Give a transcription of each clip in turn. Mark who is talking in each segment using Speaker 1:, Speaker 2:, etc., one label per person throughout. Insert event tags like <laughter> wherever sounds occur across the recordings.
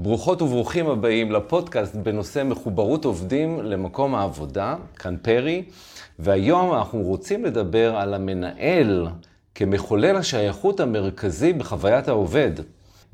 Speaker 1: ברוכות וברוכים הבאים לפודקאסט בנושא מחוברות עובדים למקום העבודה, כאן פרי, והיום אנחנו רוצים לדבר על המנהל כמחולל השייכות המרכזי בחוויית העובד.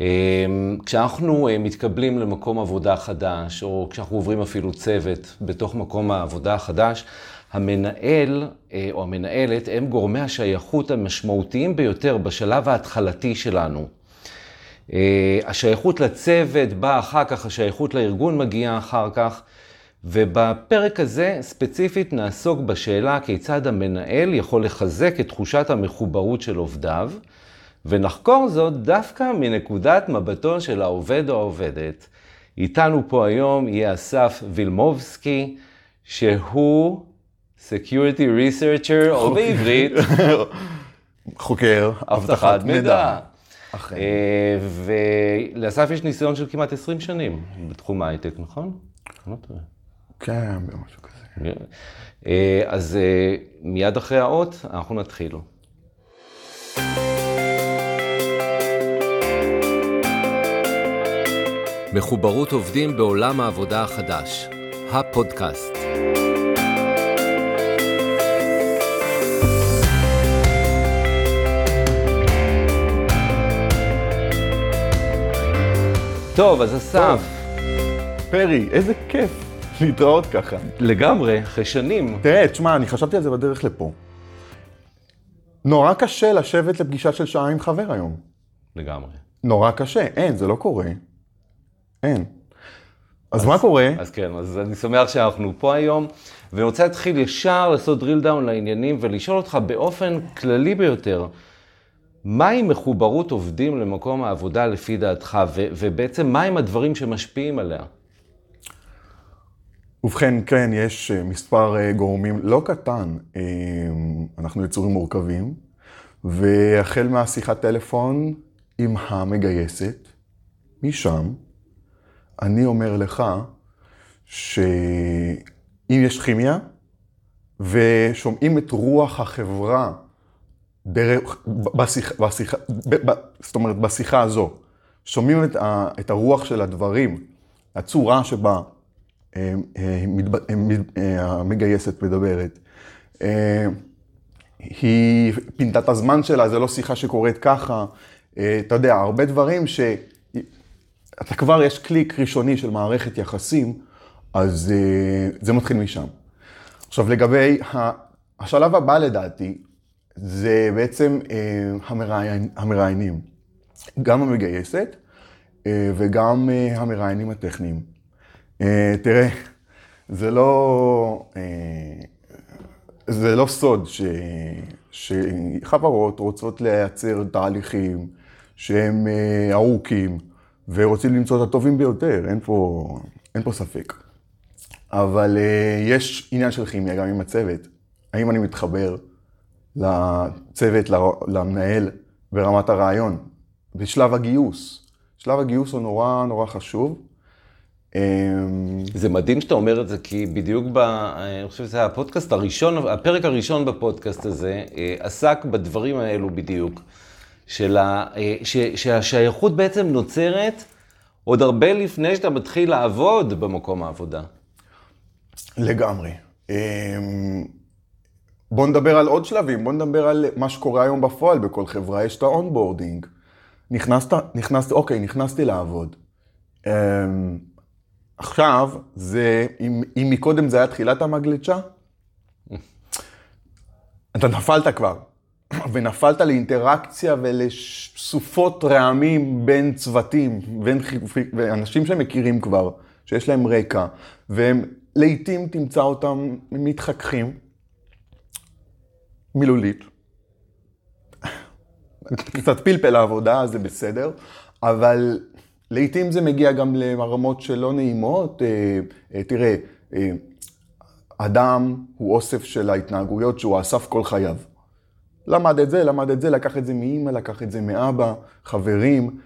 Speaker 1: אמ, כשאנחנו אה, מתקבלים למקום עבודה חדש, או כשאנחנו עוברים אפילו צוות בתוך מקום העבודה החדש, המנהל אה, או המנהלת הם גורמי השייכות המשמעותיים ביותר בשלב ההתחלתי שלנו. אה, השייכות לצוות באה אחר כך, השייכות לארגון מגיעה אחר כך, ובפרק הזה ספציפית נעסוק בשאלה כיצד המנהל יכול לחזק את תחושת המחוברות של עובדיו, ונחקור זאת דווקא מנקודת מבטו של העובד או העובדת. איתנו פה היום יהיה אסף וילמובסקי, שהוא Security Researcher, או בעברית,
Speaker 2: חוקר אבטחת מידע.
Speaker 1: אכן. אה, ולאסף יש ניסיון של כמעט 20 שנים בתחום ההייטק, נכון? לא
Speaker 2: כן, משהו כזה.
Speaker 1: אה, אז אה, מיד אחרי האות אנחנו נתחיל. מחוברות עובדים בעולם העבודה החדש, הפודקאסט. טוב, אז אסף.
Speaker 2: פרי, איזה כיף להתראות ככה.
Speaker 1: לגמרי, אחרי שנים.
Speaker 2: תראה, תשמע, אני חשבתי על זה בדרך לפה. נורא קשה לשבת לפגישה של שעה עם חבר היום.
Speaker 1: לגמרי.
Speaker 2: נורא קשה, אין, זה לא קורה. אין. אז, אז מה קורה?
Speaker 1: אז כן, אז אני שמח שאנחנו פה היום, ואני רוצה להתחיל ישר לעשות drill down לעניינים ולשאול אותך באופן כללי ביותר, מהי מחוברות עובדים למקום העבודה לפי דעתך, ו- ובעצם מהם הדברים שמשפיעים עליה?
Speaker 2: ובכן, כן, יש אה, מספר אה, גורמים לא קטן. אה, אנחנו יצורים מורכבים, והחל מהשיחת טלפון עם המגייסת, משם, אני אומר לך שאם יש כימיה, ושומעים את רוח החברה דרך, בשיחה, בשיחה, ב, ב, זאת אומרת, בשיחה הזו, שומעים את, ה, את הרוח של הדברים, הצורה שבה אה, אה, אה, המגייסת מדברת. היא פינתה את הזמן שלה, זה לא שיחה שקורית ככה. אתה יודע, הרבה דברים ש... אתה כבר, יש קליק ראשוני של מערכת יחסים, אז זה מתחיל משם. עכשיו, לגבי השלב הבא לדעתי, זה בעצם אה, המראיינים, גם המגייסת אה, וגם אה, המראיינים הטכניים. אה, תראה, זה לא, זה לא סוד ש, שחברות רוצות לייצר תהליכים שהם ארוכים ורוצים למצוא את הטובים ביותר, אין פה, אין פה ספק. אבל יש עניין של כימיה גם עם הצוות. האם אני מתחבר? לצוות, למנהל ברמת הרעיון, בשלב הגיוס. שלב הגיוס הוא נורא נורא חשוב.
Speaker 1: אמ, זה מדהים שאתה אומר את זה, כי בדיוק ב... אני חושב שזה הפודקאסט הראשון, הפרק הראשון בפודקאסט הזה, אה, עסק בדברים האלו בדיוק. של ה... אה, ש... שהשייכות בעצם נוצרת עוד הרבה לפני שאתה מתחיל לעבוד במקום העבודה.
Speaker 2: לגמרי. אמ, בוא נדבר על עוד שלבים, בוא נדבר על מה שקורה היום בפועל בכל חברה, יש את ה-onboarding. נכנסת, נכנסת, אוקיי, נכנסתי לעבוד. אמ, עכשיו, זה, אם, אם מקודם זה היה תחילת המגלשה, אתה נפלת כבר, <clears throat> ונפלת לאינטראקציה ולסופות רעמים בין צוותים, בין אנשים שמכירים כבר, שיש להם רקע, והם לעיתים תמצא אותם מתחככים. מילולית. קצת פלפל לעבודה, זה בסדר, אבל לעתים זה מגיע גם לרמות שלא נעימות. אה, אה, תראה, אה, אדם הוא אוסף של ההתנהגויות שהוא אסף כל חייו. למד את זה, למד את זה, לקח את זה מאימא, לקח את זה מאבא, חברים.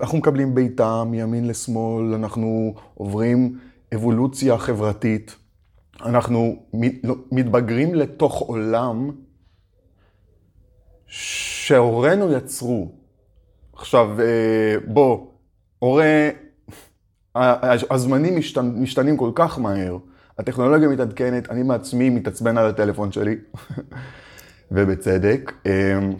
Speaker 2: אנחנו מקבלים בעיטה מימין לשמאל, אנחנו עוברים אבולוציה חברתית. אנחנו לא, מתבגרים לתוך עולם שהורינו יצרו. עכשיו, אה, בוא, הורה הזמנים משתנ, משתנים כל כך מהר, הטכנולוגיה מתעדכנת, אני מעצמי מתעצבן על הטלפון שלי, <laughs> ובצדק. אמ,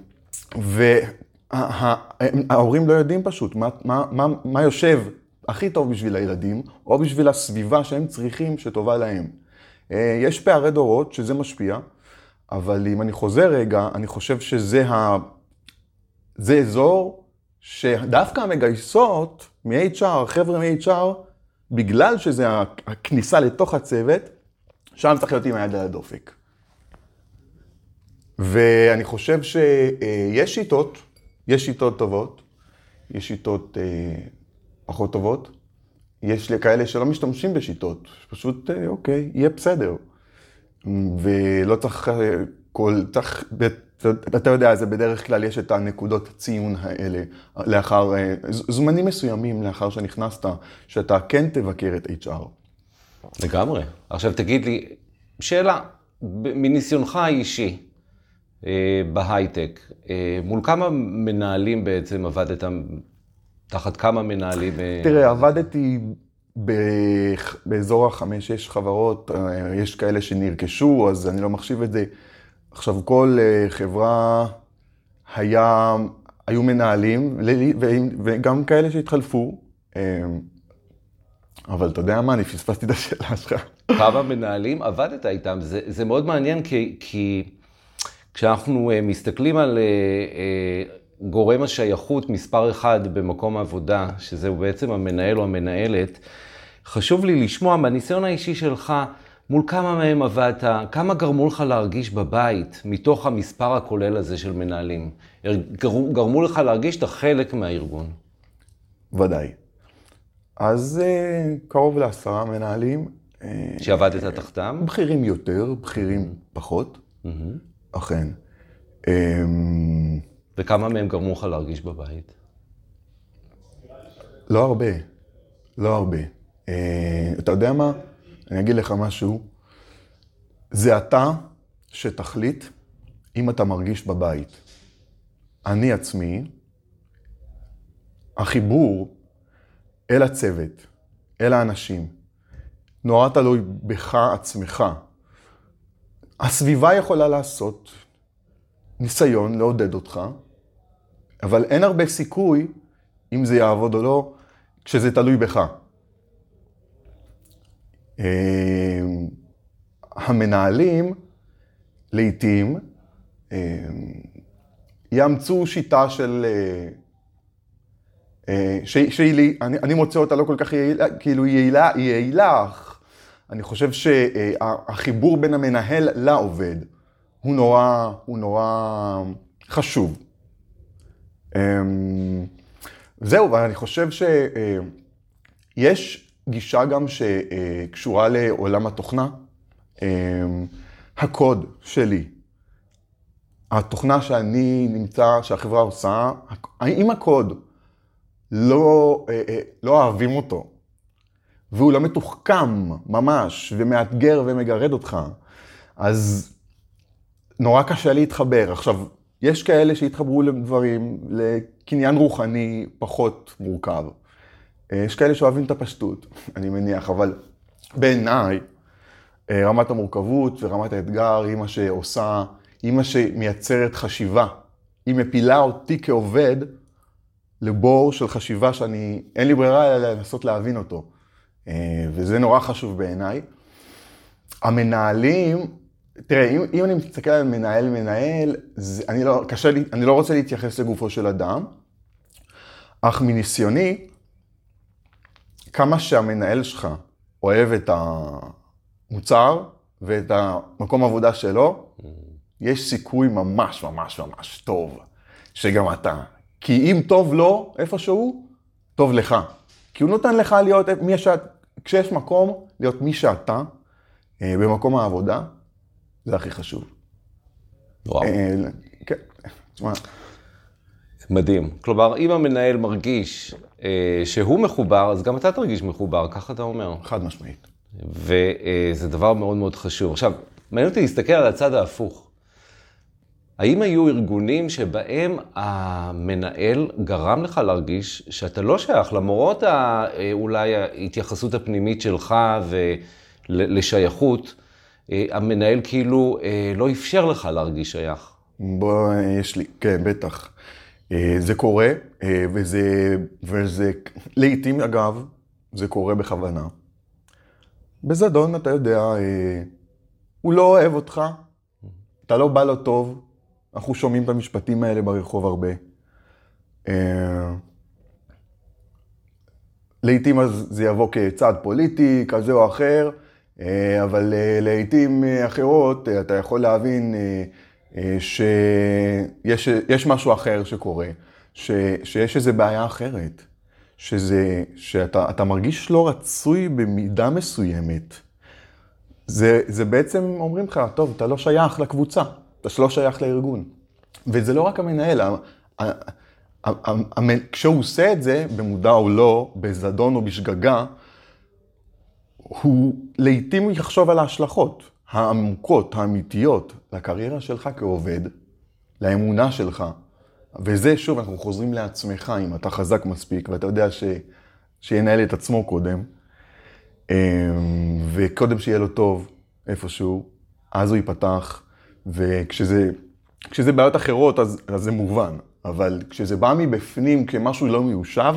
Speaker 2: וההורים לא יודעים פשוט מה, מה, מה, מה יושב הכי טוב בשביל הילדים, או בשביל הסביבה שהם צריכים שטובה להם. אה, יש פערי דורות שזה משפיע, אבל אם אני חוזר רגע, אני חושב שזה ה... זה אזור שדווקא המגייסות מ-HR, החבר'ה מ-HR, בגלל שזה הכניסה לתוך הצוות, שם צריך להיות עם היד על הדופק. ואני חושב שיש שיטות, יש שיטות טובות, יש שיטות אה, פחות טובות, יש כאלה שלא משתמשים בשיטות, פשוט אה, אוקיי, יהיה בסדר. ולא צריך אה, כל, צריך, אתה יודע, זה בדרך כלל יש את הנקודות ציון האלה, לאחר, זמנים מסוימים לאחר שנכנסת, שאתה כן תבקר את HR.
Speaker 1: לגמרי. עכשיו תגיד לי, שאלה, מניסיונך האישי, אה, בהייטק. אה, מול כמה מנהלים בעצם עבדת, תחת כמה מנהלים?
Speaker 2: אה? תראה, עבדתי באזור החמש-שש חברות, יש כאלה שנרכשו, אז אני לא מחשיב את זה. עכשיו, כל חברה היה, היו מנהלים, וגם כאלה שהתחלפו. אבל אתה יודע מה, אני פספסתי את השאלה שלך.
Speaker 1: כמה מנהלים עבדת איתם? זה, זה מאוד מעניין כי, כי כשאנחנו אה, מסתכלים על אה, אה, גורם השייכות מספר אחד במקום העבודה, שזהו בעצם המנהל או המנהלת, חשוב לי לשמוע מהניסיון האישי שלך, מול כמה מהם עבדת, כמה גרמו לך להרגיש בבית מתוך המספר הכולל הזה של מנהלים? גרמו, גרמו לך להרגיש שאתה חלק מהארגון.
Speaker 2: ודאי. אז קרוב לעשרה מנהלים.
Speaker 1: שעבדת תחתם?
Speaker 2: בכירים יותר, בכירים פחות. Mm-hmm. אכן. אמ,
Speaker 1: וכמה מהם גרמו לך להרגיש בבית?
Speaker 2: לא הרבה, לא הרבה. אה, אתה יודע מה? אני אגיד לך משהו. זה אתה שתחליט אם אתה מרגיש בבית. אני עצמי, החיבור אל הצוות, אל האנשים, נורא תלוי בך עצמך. הסביבה יכולה לעשות ניסיון לעודד אותך, אבל אין הרבה סיכוי אם זה יעבוד או לא, כשזה תלוי בך. אמ, המנהלים, לעתים, אמ, יאמצו שיטה של... אה, אה, שהיא, אני, מוצא אותה לא כל כך יעילה, כאילו היא יעילה, היא יעילה, אני חושב שהחיבור בין המנהל לעובד הוא נורא, הוא נורא חשוב. אמ, זהו, ואני חושב שיש גישה גם שקשורה לעולם התוכנה. אמ, הקוד שלי, התוכנה שאני נמצא, שהחברה עושה, אם הקוד לא, אה, אה, לא אוהבים אותו, והוא לא מתוחכם ממש, ומאתגר ומגרד אותך, אז נורא קשה להתחבר. עכשיו, יש כאלה שהתחברו לדברים, לקניין רוחני פחות מורכב. אה, יש כאלה שאוהבים את הפשטות, <laughs> אני מניח, אבל בעיניי, אה, רמת המורכבות ורמת האתגר היא מה שעושה, היא מה שמייצרת חשיבה. היא מפילה אותי כעובד לבור של חשיבה שאני, אין לי ברירה אלא לנסות להבין אותו. אה, וזה נורא חשוב בעיניי. המנהלים, תראה, אם, אם אני מסתכל על מנהל מנהל, זה, אני, לא, לי, אני לא רוצה להתייחס לגופו של אדם, אך מניסיוני, כמה שהמנהל שלך אוהב את המוצר ואת המקום עבודה שלו, יש סיכוי ממש ממש ממש טוב שגם אתה. כי אם טוב לו איפשהו, טוב לך. כי הוא נותן לך להיות מי שאת, כשיש מקום להיות מי שאתה, אה, במקום העבודה, זה הכי חשוב.
Speaker 1: וואו. אה, כן, תשמע. מדהים. כלומר, אם המנהל מרגיש אה, שהוא מחובר, אז גם אתה תרגיש מחובר, ככה אתה אומר.
Speaker 2: חד משמעית.
Speaker 1: וזה דבר מאוד מאוד חשוב. עכשיו, מעניין אותי להסתכל על הצד ההפוך. האם היו ארגונים שבהם המנהל גרם לך להרגיש שאתה לא שייך, למרות ה, אולי ההתייחסות הפנימית שלך ולשייכות, המנהל כאילו לא אפשר לך להרגיש שייך?
Speaker 2: בוא, יש לי, כן, בטח. זה קורה, וזה, וזה, לעתים אגב, זה קורה בכוונה. בזדון, אתה יודע, הוא לא אוהב אותך, אתה לא בא לו טוב, אנחנו שומעים את המשפטים האלה ברחוב הרבה. אה, לעתים אז זה יבוא כצעד פוליטי כזה או אחר, אה, אבל אה, לעתים אחרות אתה יכול להבין שיש משהו אחר שקורה, ש, שיש איזו בעיה אחרת, שזה, שאתה מרגיש לא רצוי במידה מסוימת. זה, זה בעצם אומרים לך, טוב, אתה לא שייך לקבוצה. אתה לא שייך לארגון. וזה לא רק המנהל, כשהוא עושה את זה, במודע או לא, בזדון או בשגגה, הוא לעתים יחשוב על ההשלכות העמוקות, האמיתיות, לקריירה שלך כעובד, לאמונה שלך. וזה, שוב, אנחנו חוזרים לעצמך, אם אתה חזק מספיק, ואתה יודע ש... שינהל את עצמו קודם, אמ, וקודם שיהיה לו טוב איפשהו, אז הוא ייפתח וכשזה בעיות אחרות, אז, אז זה מובן. אבל כשזה בא מבפנים כמשהו לא מיושב,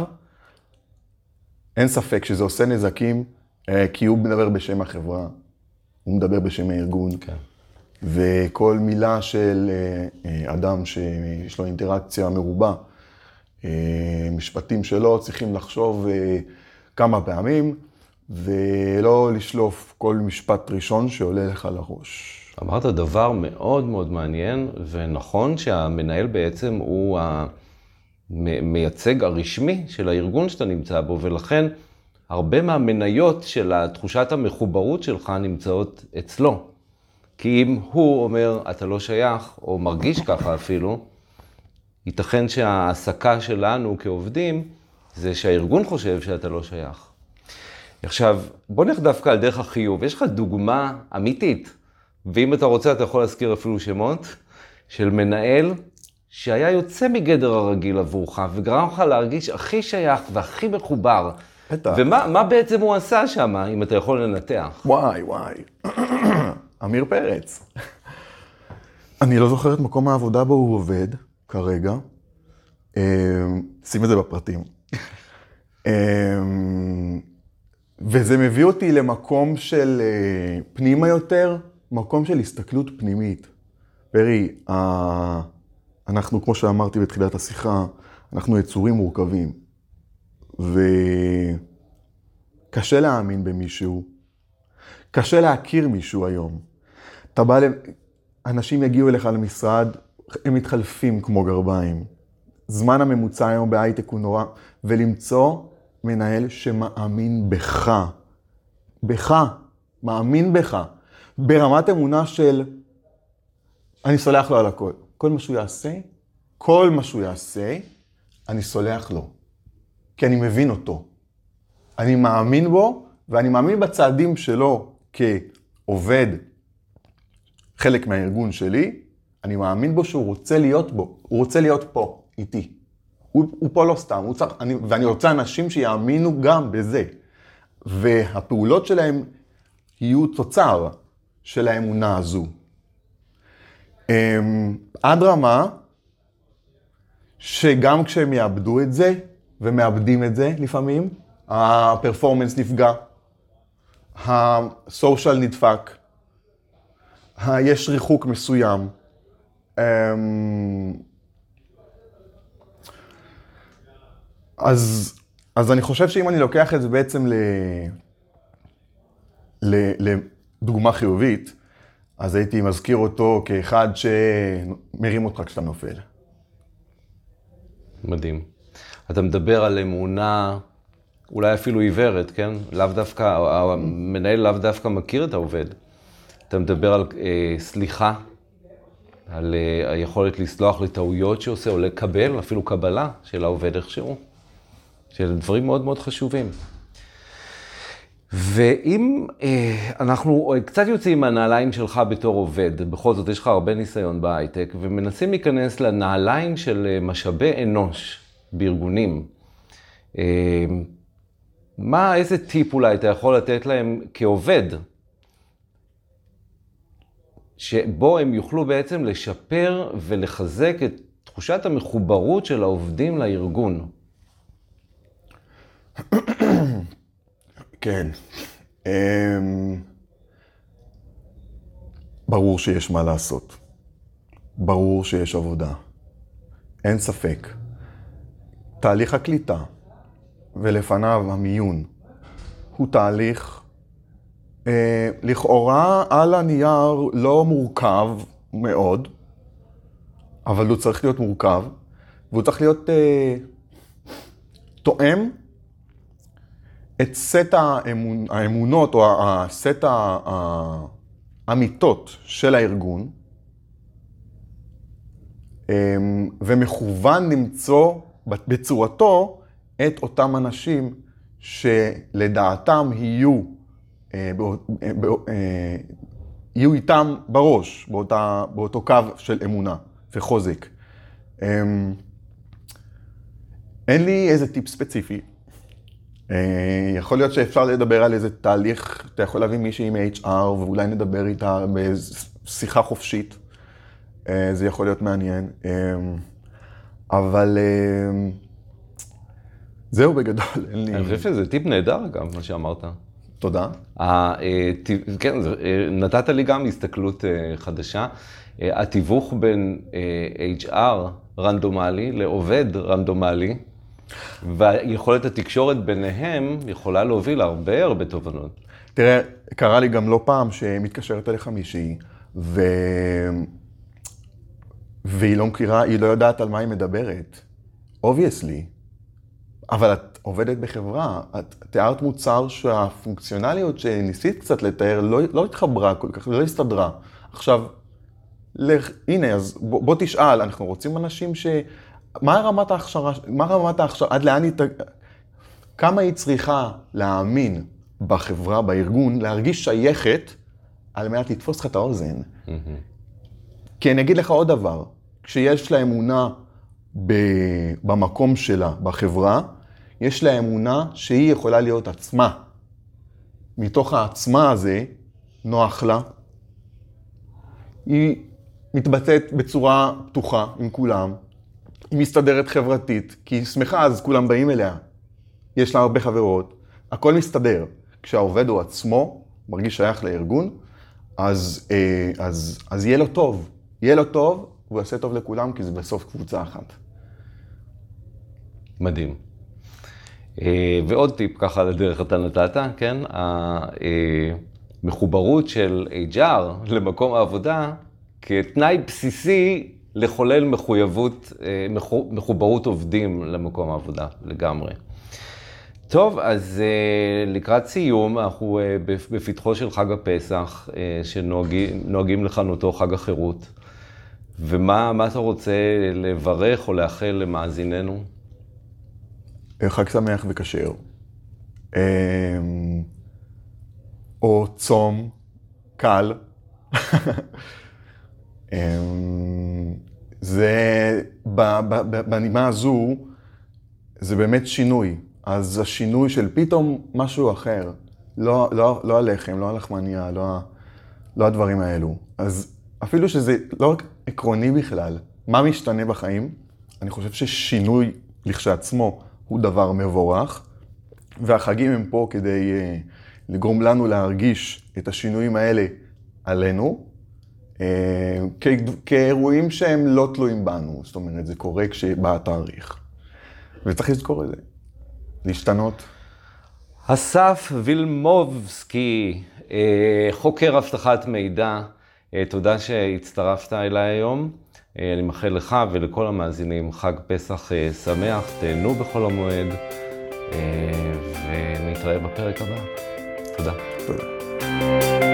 Speaker 2: אין ספק שזה עושה נזקים, אה, כי הוא מדבר בשם החברה, הוא מדבר בשם הארגון. כן. וכל מילה של אה, אה, אדם שיש לו אינטראקציה מרובה, משפטים שלו צריכים לחשוב כמה פעמים, ולא לשלוף כל משפט ראשון שעולה לך לראש.
Speaker 1: אמרת דבר מאוד מאוד מעניין ונכון שהמנהל בעצם הוא המייצג הרשמי של הארגון שאתה נמצא בו, ולכן הרבה מהמניות של תחושת המחוברות שלך נמצאות אצלו. כי אם הוא אומר, אתה לא שייך, או מרגיש ככה אפילו, ייתכן שההעסקה שלנו כעובדים זה שהארגון חושב שאתה לא שייך. עכשיו, בוא נלך דווקא על דרך החיוב. יש לך דוגמה אמיתית ואם אתה רוצה, אתה יכול להזכיר אפילו שמות של מנהל שהיה יוצא מגדר הרגיל עבורך, וגרם לך להרגיש הכי שייך והכי מחובר. בטח. ומה בעצם הוא עשה שם, אם אתה יכול לנתח?
Speaker 2: וואי, וואי. <clears throat> עמיר פרץ. אני לא זוכר את מקום העבודה בו הוא עובד כרגע. אמ, שים את זה בפרטים. <laughs> אמ, וזה מביא אותי למקום של אה, פנימה יותר, מקום של הסתכלות פנימית. פרי, אנחנו, כמו שאמרתי בתחילת השיחה, אנחנו יצורים מורכבים. וקשה להאמין במישהו, קשה להכיר מישהו היום. אתה בא, אנשים יגיעו אליך למשרד, הם מתחלפים כמו גרביים. זמן הממוצע היום בהייטק הוא נורא, ולמצוא מנהל שמאמין בך. בך, מאמין בך. ברמת אמונה של אני סולח לו על הכל. כל מה שהוא יעשה, כל מה שהוא יעשה, אני סולח לו. כי אני מבין אותו. אני מאמין בו, ואני מאמין בצעדים שלו כעובד, חלק מהארגון שלי, אני מאמין בו שהוא רוצה להיות בו, הוא רוצה להיות פה, איתי. הוא, הוא פה לא סתם, הוא צריך, אני, ואני רוצה אנשים שיאמינו גם בזה. והפעולות שלהם יהיו תוצר של האמונה הזו. אמ, עד רמה שגם כשהם יאבדו את זה, ומאבדים את זה לפעמים, הפרפורמנס נפגע, הסושיאל נדפק, יש ריחוק מסוים. אמ, אז, אז אני חושב שאם אני לוקח את זה בעצם ל... ל, ל דוגמה חיובית, אז הייתי מזכיר אותו כאחד שמרים אותך כשאתה נופל.
Speaker 1: מדהים. אתה מדבר על אמונה, אולי אפילו עיוורת, כן? לאו דווקא, המנהל לאו דווקא מכיר את העובד. אתה מדבר על אה, סליחה, על אה, היכולת לסלוח לטעויות שעושה, או לקבל, אפילו קבלה של העובד איכשהו. של דברים מאוד מאוד חשובים. ואם אה, אנחנו קצת יוצאים מהנעליים שלך בתור עובד, בכל זאת יש לך הרבה ניסיון בהייטק, ומנסים להיכנס לנעליים של אה, משאבי אנוש בארגונים, אה, מה, איזה טיפ אולי אתה יכול לתת להם כעובד, שבו הם יוכלו בעצם לשפר ולחזק את תחושת המחוברות של העובדים לארגון?
Speaker 2: כן. Um, ברור שיש מה לעשות. ברור שיש עבודה. אין ספק. תהליך הקליטה ולפניו המיון הוא תהליך אה, לכאורה על הנייר לא מורכב מאוד, אבל הוא צריך להיות מורכב, והוא צריך להיות אה, תואם את סט האמונ... האמונות או הסט האמיתות של הארגון, אמ, ומכוון למצוא בצורתו את אותם אנשים שלדעתם יהיו, אה, אה, אה, יהיו איתם בראש, באותה, באותו קו של אמונה וחוזק. אמ, אין לי איזה טיפ ספציפי, אה, יכול להיות שאפשר לדבר על איזה תהליך, אתה יכול להביא מישהי עם HR ואולי נדבר איתה בשיחה חופשית. אה, זה יכול להיות מעניין. אה, אבל זהו בגדול, אין לי...
Speaker 1: אני חושב שזה טיפ נהדר אגב, מה שאמרת.
Speaker 2: תודה.
Speaker 1: כן, נתת לי גם הסתכלות חדשה. התיווך בין HR רנדומלי לעובד רנדומלי, ויכולת התקשורת ביניהם יכולה להוביל הרבה הרבה תובנות.
Speaker 2: תראה, קרה לי גם לא פעם שמתקשרת אליך מישהי, ו... והיא לא מכירה, היא לא יודעת על מה היא מדברת. Obviously. אבל את עובדת בחברה, את תיארת מוצר שהפונקציונליות שניסית קצת לתאר לא, לא התחברה כל כך, לא הסתדרה. עכשיו, לך, הנה, אז בוא, בוא תשאל, אנחנו רוצים אנשים ש... מה רמת ההכשרה, מה רמת ההכשרה, עד לאן היא, כמה היא צריכה להאמין בחברה, בארגון, להרגיש שייכת, על מנת לתפוס לך את האוזן. Mm-hmm. כי אני אגיד לך עוד דבר, כשיש לה אמונה במקום שלה, בחברה, יש לה אמונה שהיא יכולה להיות עצמה. מתוך העצמה הזה, נוח לה. היא מתבטאת בצורה פתוחה עם כולם, היא מסתדרת חברתית, כי היא שמחה, אז כולם באים אליה. יש לה הרבה חברות, הכל מסתדר. כשהעובד הוא עצמו, מרגיש שייך לארגון, אז, אה, אז, אז יהיה לו טוב. יהיה לו טוב, הוא יעשה טוב לכולם, כי זה בסוף קבוצה אחת.
Speaker 1: מדהים. אה, ועוד טיפ ככה לדרך אתה נתת, כן? המחוברות אה, של HR למקום העבודה כתנאי בסיסי לחולל מחויבות, אה, מחוברות עובדים למקום העבודה לגמרי. טוב, אז לקראת סיום, אנחנו בפתחו של חג הפסח, שנוהגים לכנותו חג החירות. ומה אתה רוצה לברך או לאחל למאזיננו?
Speaker 2: חג שמח וכשר. או צום קל. <laughs> אמ, זה, בנימה הזו, זה באמת שינוי. אז השינוי של פתאום משהו אחר, לא, לא, לא הלחם, לא הלחמניה, לא, לא הדברים האלו. אז אפילו שזה לא רק עקרוני בכלל, מה משתנה בחיים, אני חושב ששינוי לכשעצמו הוא דבר מבורך, והחגים הם פה כדי uh, לגרום לנו להרגיש את השינויים האלה עלינו, אה, כאירועים שהם לא תלויים בנו, זאת אומרת, זה קורה כשבא התאריך. וצריך לזכור את זה, להשתנות.
Speaker 1: אסף וילמובסקי, אה, חוקר אבטחת מידע, תודה שהצטרפת אליי היום. אני מאחל לך ולכל המאזינים חג פסח שמח, תהנו בחול המועד, ונתראה בפרק הבא. תודה.
Speaker 2: תודה.